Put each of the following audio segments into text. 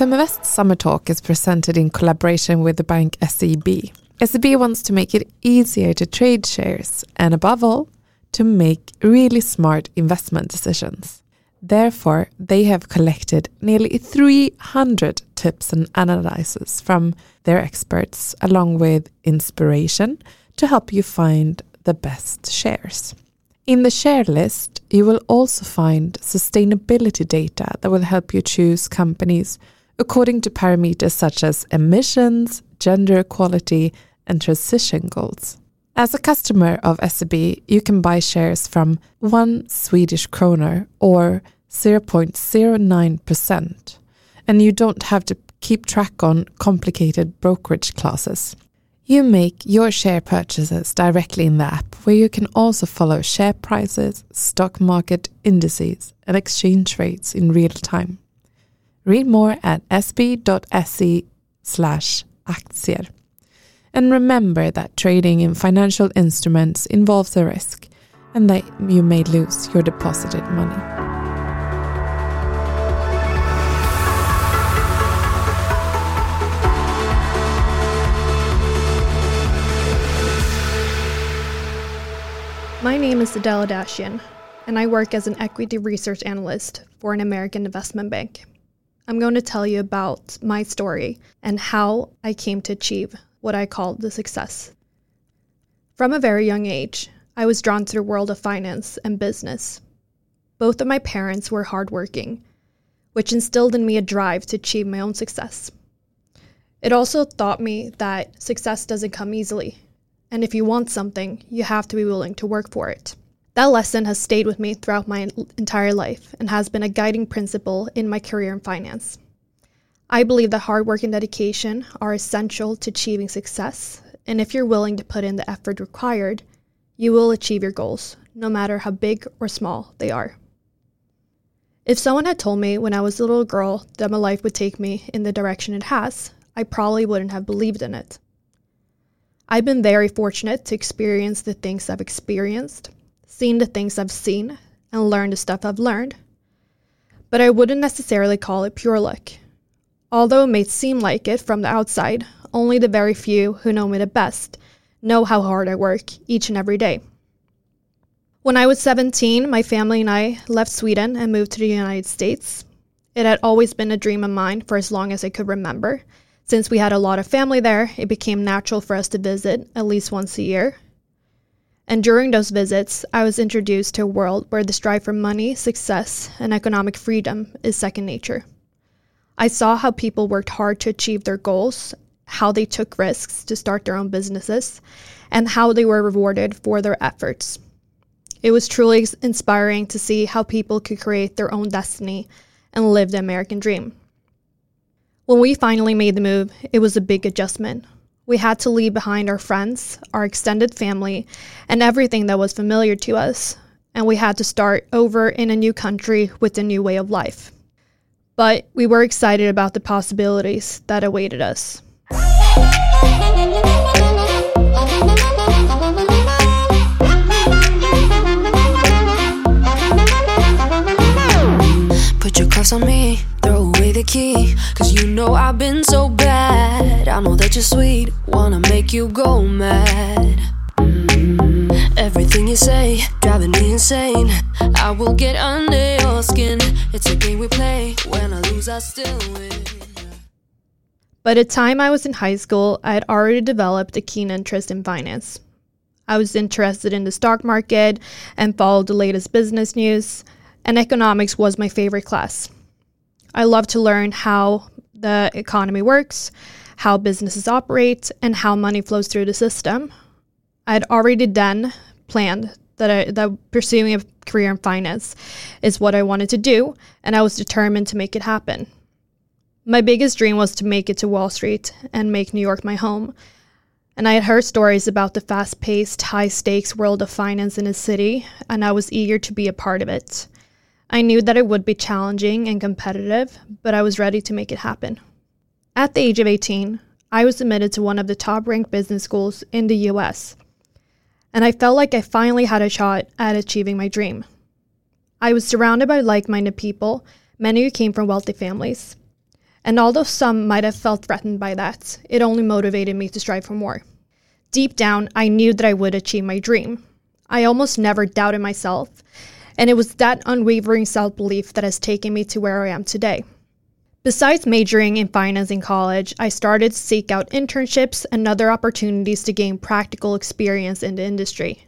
Feminvest Summer Talk is presented in collaboration with the bank SEB. SEB wants to make it easier to trade shares and, above all, to make really smart investment decisions. Therefore, they have collected nearly 300 tips and analyses from their experts, along with inspiration to help you find the best shares. In the share list, you will also find sustainability data that will help you choose companies according to parameters such as emissions, gender equality, and transition goals. As a customer of SEB, you can buy shares from 1 Swedish kroner or 0.09%, and you don't have to keep track on complicated brokerage classes. You make your share purchases directly in the app, where you can also follow share prices, stock market indices, and exchange rates in real time. Read more at sb.se slash aktier. And remember that trading in financial instruments involves a risk and that you may lose your deposited money. My name is Adela Dashian, and I work as an equity research analyst for an American investment bank. I'm going to tell you about my story and how I came to achieve what I call the success. From a very young age, I was drawn to the world of finance and business. Both of my parents were hardworking, which instilled in me a drive to achieve my own success. It also taught me that success doesn't come easily, and if you want something, you have to be willing to work for it. That lesson has stayed with me throughout my entire life and has been a guiding principle in my career in finance. I believe that hard work and dedication are essential to achieving success, and if you're willing to put in the effort required, you will achieve your goals, no matter how big or small they are. If someone had told me when I was a little girl that my life would take me in the direction it has, I probably wouldn't have believed in it. I've been very fortunate to experience the things I've experienced, seen the things I've seen, and learned the stuff I've learned. But I wouldn't necessarily call it pure luck. Although it may seem like it from the outside, only the very few who know me the best know how hard I work each and every day. When I was 17, my family and I left Sweden and moved to the United States. It had always been a dream of mine for as long as I could remember. Since we had a lot of family there, it became natural for us to visit at least once a year. And during those visits, I was introduced to a world where the strive for money, success, and economic freedom is second nature. I saw how people worked hard to achieve their goals, how they took risks to start their own businesses, and how they were rewarded for their efforts. It was truly inspiring to see how people could create their own destiny and live the American dream. When we finally made the move, it was a big adjustment. We had to leave behind our friends, our extended family, and everything that was familiar to us, and we had to start over in a new country with a new way of life but we were excited about the possibilities that awaited us. Put your cuffs on me, throw away the key. Cause you know I've been so bad. I know that you're sweet, wanna make you go mad. Mm-hmm. Everything you say, driving me insane. I will get under your skin. It's a game we play. When I lose, I still win. By the time I was in high school, I had already developed a keen interest in finance. I was interested in the stock market and followed the latest business news, and economics was my favorite class. I love to learn how the economy works, how businesses operate, and how money flows through the system. I had already then planned that I, that pursuing a career in finance is what I wanted to do, and I was determined to make it happen. My biggest dream was to make it to Wall Street and make New York my home. And I had heard stories about the fast paced, high stakes world of finance in the city, and I was eager to be a part of it. I knew that it would be challenging and competitive, but I was ready to make it happen. At the age of 18, I was admitted to one of the top ranked business schools in the US and I felt like I finally had a shot at achieving my dream. I was surrounded by like minded people, many who came from wealthy families. And although some might have felt threatened by that, it only motivated me to strive for more. Deep down, I knew that I would achieve my dream. I almost never doubted myself, and it was that unwavering self belief that has taken me to where I am today. Besides majoring in finance in college, I started to seek out internships and other opportunities to gain practical experience in the industry.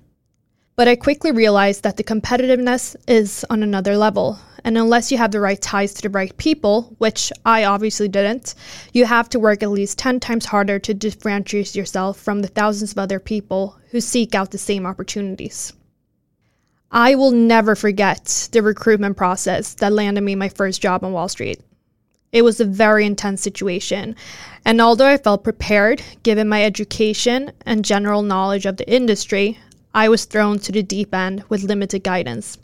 But I quickly realized that the competitiveness is on another level, and unless you have the right ties to the right people, which I obviously didn't, you have to work at least 10 times harder to differentiate yourself from the thousands of other people who seek out the same opportunities. I will never forget the recruitment process that landed me my first job on Wall Street. It was a very intense situation. And although I felt prepared, given my education and general knowledge of the industry, I was thrown to the deep end with limited guidance.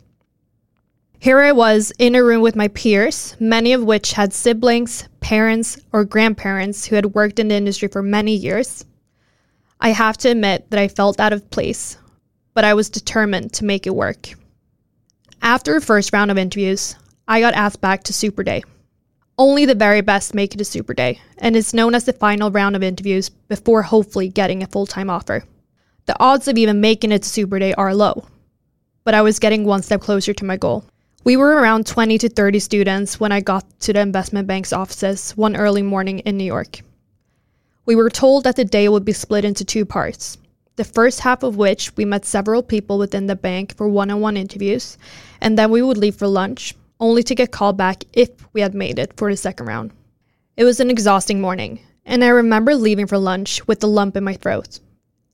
Here I was in a room with my peers, many of which had siblings, parents, or grandparents who had worked in the industry for many years. I have to admit that I felt out of place, but I was determined to make it work. After a first round of interviews, I got asked back to Super Day. Only the very best make it to Super Day, and it's known as the final round of interviews before hopefully getting a full time offer. The odds of even making it to Super Day are low, but I was getting one step closer to my goal. We were around 20 to 30 students when I got to the investment bank's offices one early morning in New York. We were told that the day would be split into two parts. The first half of which we met several people within the bank for one on one interviews, and then we would leave for lunch, only to get called back if we had made it for the second round. It was an exhausting morning, and I remember leaving for lunch with a lump in my throat.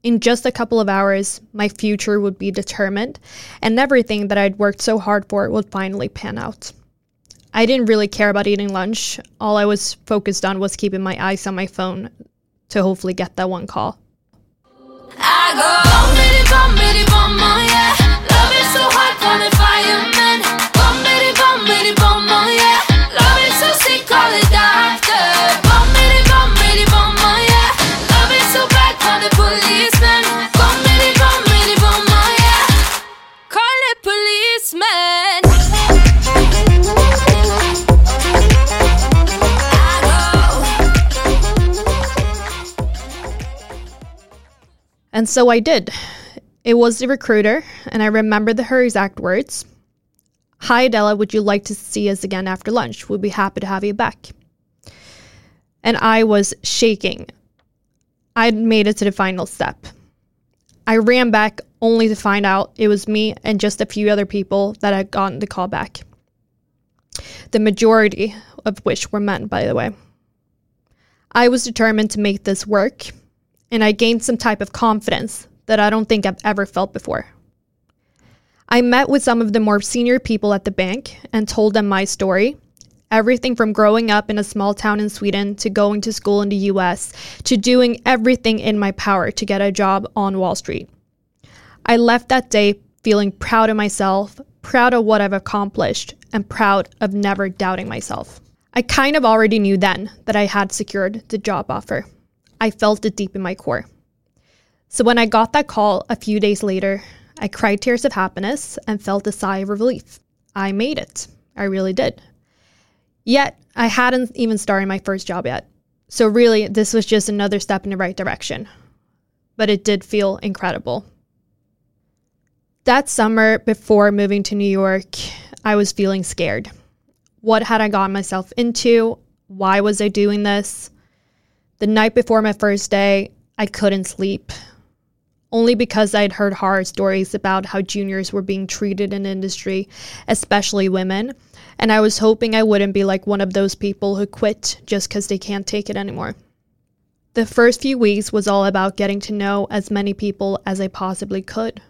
In just a couple of hours, my future would be determined, and everything that I'd worked so hard for would finally pan out. I didn't really care about eating lunch. All I was focused on was keeping my eyes on my phone to hopefully get that one call. I go, midi bum billy bomb oh, yeah Love is so hard for the fireman. And so I did. It was the recruiter, and I remember the, her exact words Hi, Adela, would you like to see us again after lunch? We'd be happy to have you back. And I was shaking. I'd made it to the final step. I ran back only to find out it was me and just a few other people that had gotten the call back. The majority of which were men, by the way. I was determined to make this work and I gained some type of confidence that I don't think I've ever felt before. I met with some of the more senior people at the bank and told them my story everything from growing up in a small town in Sweden to going to school in the US to doing everything in my power to get a job on Wall Street. I left that day feeling proud of myself, proud of what I've accomplished, and proud of never doubting myself. I kind of already knew then that I had secured the job offer. I felt it deep in my core. So when I got that call a few days later, I cried tears of happiness and felt a sigh of relief. I made it. I really did. Yet, I hadn't even started my first job yet. So, really, this was just another step in the right direction. But it did feel incredible. That summer, before moving to New York, I was feeling scared. What had I gotten myself into? Why was I doing this? The night before my first day, I couldn't sleep. Only because I'd heard horror stories about how juniors were being treated in industry, especially women, and I was hoping I wouldn't be like one of those people who quit just because they can't take it anymore. The first few weeks was all about getting to know as many people as I possibly could.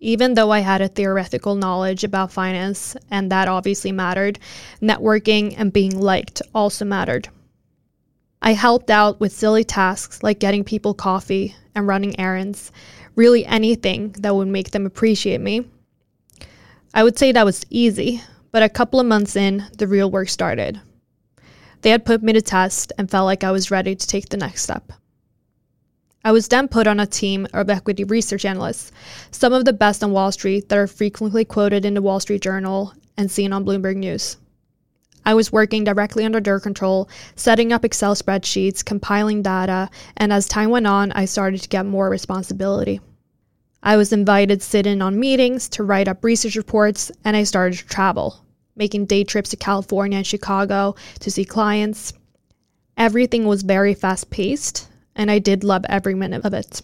Even though I had a theoretical knowledge about finance, and that obviously mattered, networking and being liked also mattered. I helped out with silly tasks like getting people coffee and running errands, really anything that would make them appreciate me. I would say that was easy, but a couple of months in, the real work started. They had put me to test and felt like I was ready to take the next step. I was then put on a team of equity research analysts, some of the best on Wall Street that are frequently quoted in the Wall Street Journal and seen on Bloomberg News. I was working directly under their control, setting up Excel spreadsheets, compiling data, and as time went on, I started to get more responsibility. I was invited to sit in on meetings, to write up research reports, and I started to travel, making day trips to California and Chicago to see clients. Everything was very fast paced, and I did love every minute of it.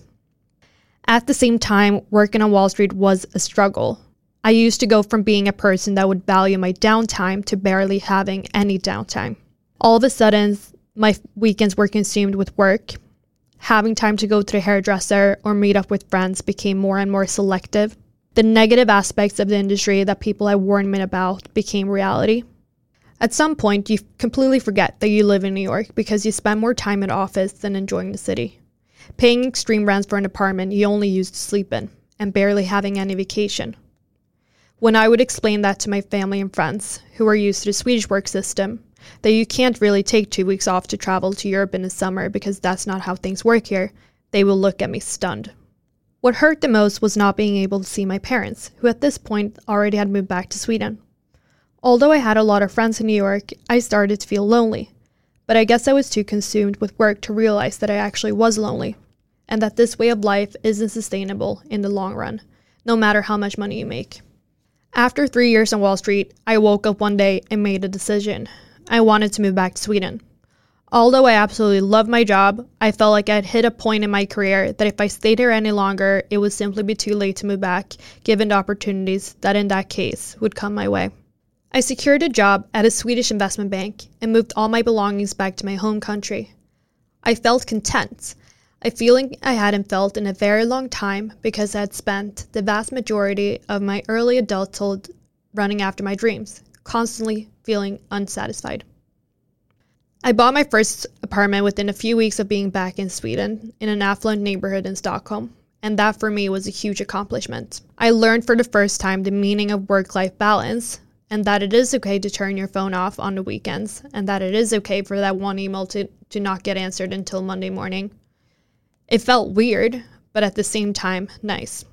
At the same time, working on Wall Street was a struggle. I used to go from being a person that would value my downtime to barely having any downtime. All of a sudden, my weekends were consumed with work. Having time to go to the hairdresser or meet up with friends became more and more selective. The negative aspects of the industry that people had warned me about became reality. At some point, you completely forget that you live in New York because you spend more time at office than enjoying the city paying extreme rents for an apartment you only use to sleep in, and barely having any vacation. When I would explain that to my family and friends, who are used to the Swedish work system, that you can't really take two weeks off to travel to Europe in the summer because that's not how things work here, they will look at me stunned. What hurt the most was not being able to see my parents, who at this point already had moved back to Sweden. Although I had a lot of friends in New York, I started to feel lonely, but I guess I was too consumed with work to realize that I actually was lonely, and that this way of life isn't sustainable in the long run, no matter how much money you make. After three years on Wall Street, I woke up one day and made a decision. I wanted to move back to Sweden. Although I absolutely loved my job, I felt like I'd hit a point in my career that if I stayed here any longer, it would simply be too late to move back, given the opportunities that in that case would come my way. I secured a job at a Swedish investment bank and moved all my belongings back to my home country. I felt content, a feeling I hadn't felt in a very long time because I had spent the vast majority of my early adulthood running after my dreams, constantly feeling unsatisfied. I bought my first apartment within a few weeks of being back in Sweden in an affluent neighborhood in Stockholm, and that for me was a huge accomplishment. I learned for the first time the meaning of work life balance and that it is okay to turn your phone off on the weekends, and that it is okay for that one email to, to not get answered until Monday morning. It felt weird, but at the same time, nice.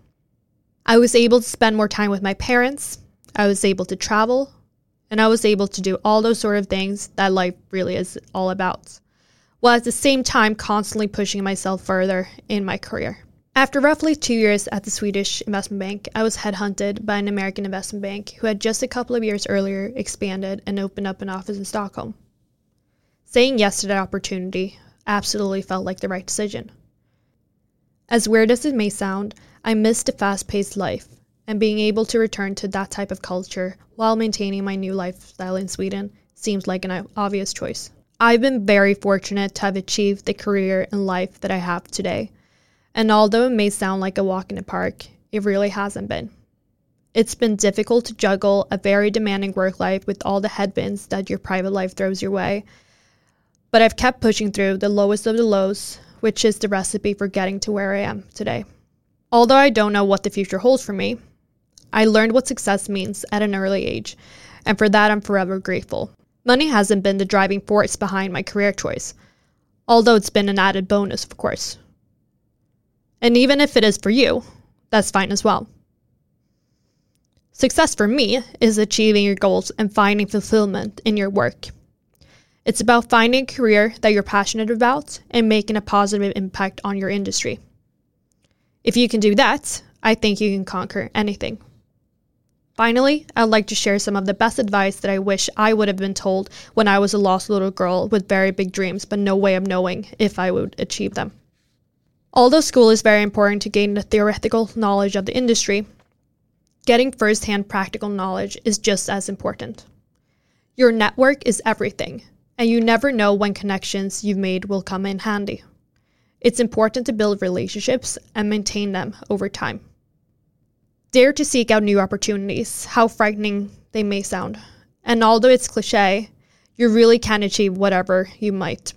I was able to spend more time with my parents, I was able to travel, and I was able to do all those sort of things that life really is all about, while at the same time constantly pushing myself further in my career. After roughly two years at the Swedish investment bank, I was headhunted by an American investment bank who had just a couple of years earlier expanded and opened up an office in Stockholm. Saying yes to that opportunity absolutely felt like the right decision. As weird as it may sound, I missed a fast paced life, and being able to return to that type of culture while maintaining my new lifestyle in Sweden seems like an obvious choice. I've been very fortunate to have achieved the career and life that I have today and although it may sound like a walk in the park, it really hasn't been. It's been difficult to juggle a very demanding work life with all the headwinds that your private life throws your way. But I've kept pushing through the lowest of the lows, which is the recipe for getting to where I am today. Although I don't know what the future holds for me, I learned what success means at an early age, and for that I'm forever grateful. Money hasn't been the driving force behind my career choice, although it's been an added bonus, of course. And even if it is for you, that's fine as well. Success for me is achieving your goals and finding fulfillment in your work. It's about finding a career that you're passionate about and making a positive impact on your industry. If you can do that, I think you can conquer anything. Finally, I'd like to share some of the best advice that I wish I would have been told when I was a lost little girl with very big dreams but no way of knowing if I would achieve them. Although school is very important to gain the theoretical knowledge of the industry, getting first hand practical knowledge is just as important. Your network is everything, and you never know when connections you've made will come in handy. It's important to build relationships and maintain them over time. Dare to seek out new opportunities, how frightening they may sound. And although it's cliche, you really can achieve whatever you might.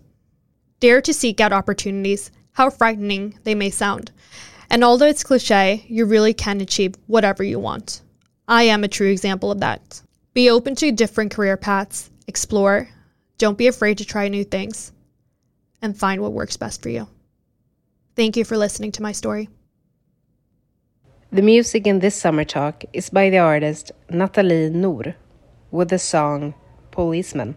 Dare to seek out opportunities how frightening they may sound. And although it's cliche, you really can achieve whatever you want. I am a true example of that. Be open to different career paths, explore, don't be afraid to try new things, and find what works best for you. Thank you for listening to my story. The music in this summer talk is by the artist Natali Noor with the song policeman.